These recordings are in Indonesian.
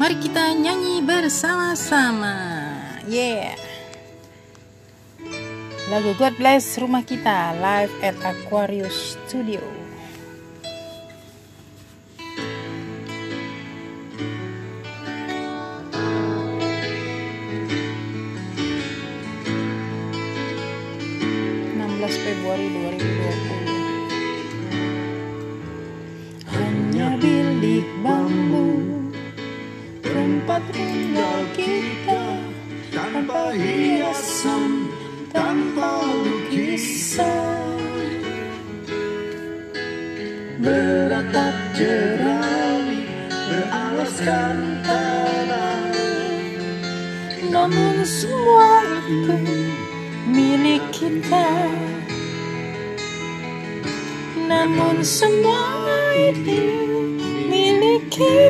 Mari kita nyanyi bersama-sama. Yeah. Lagu God Bless rumah kita live at Aquarius Studio. Februari 2020 Tempat tinggal kita Tanpa hiasan Tanpa lukisan. Beratap jerami Beralaskan tanah. Namun semua itu milik kita. Namun semua itu milik kita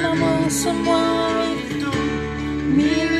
Namun semua itu milik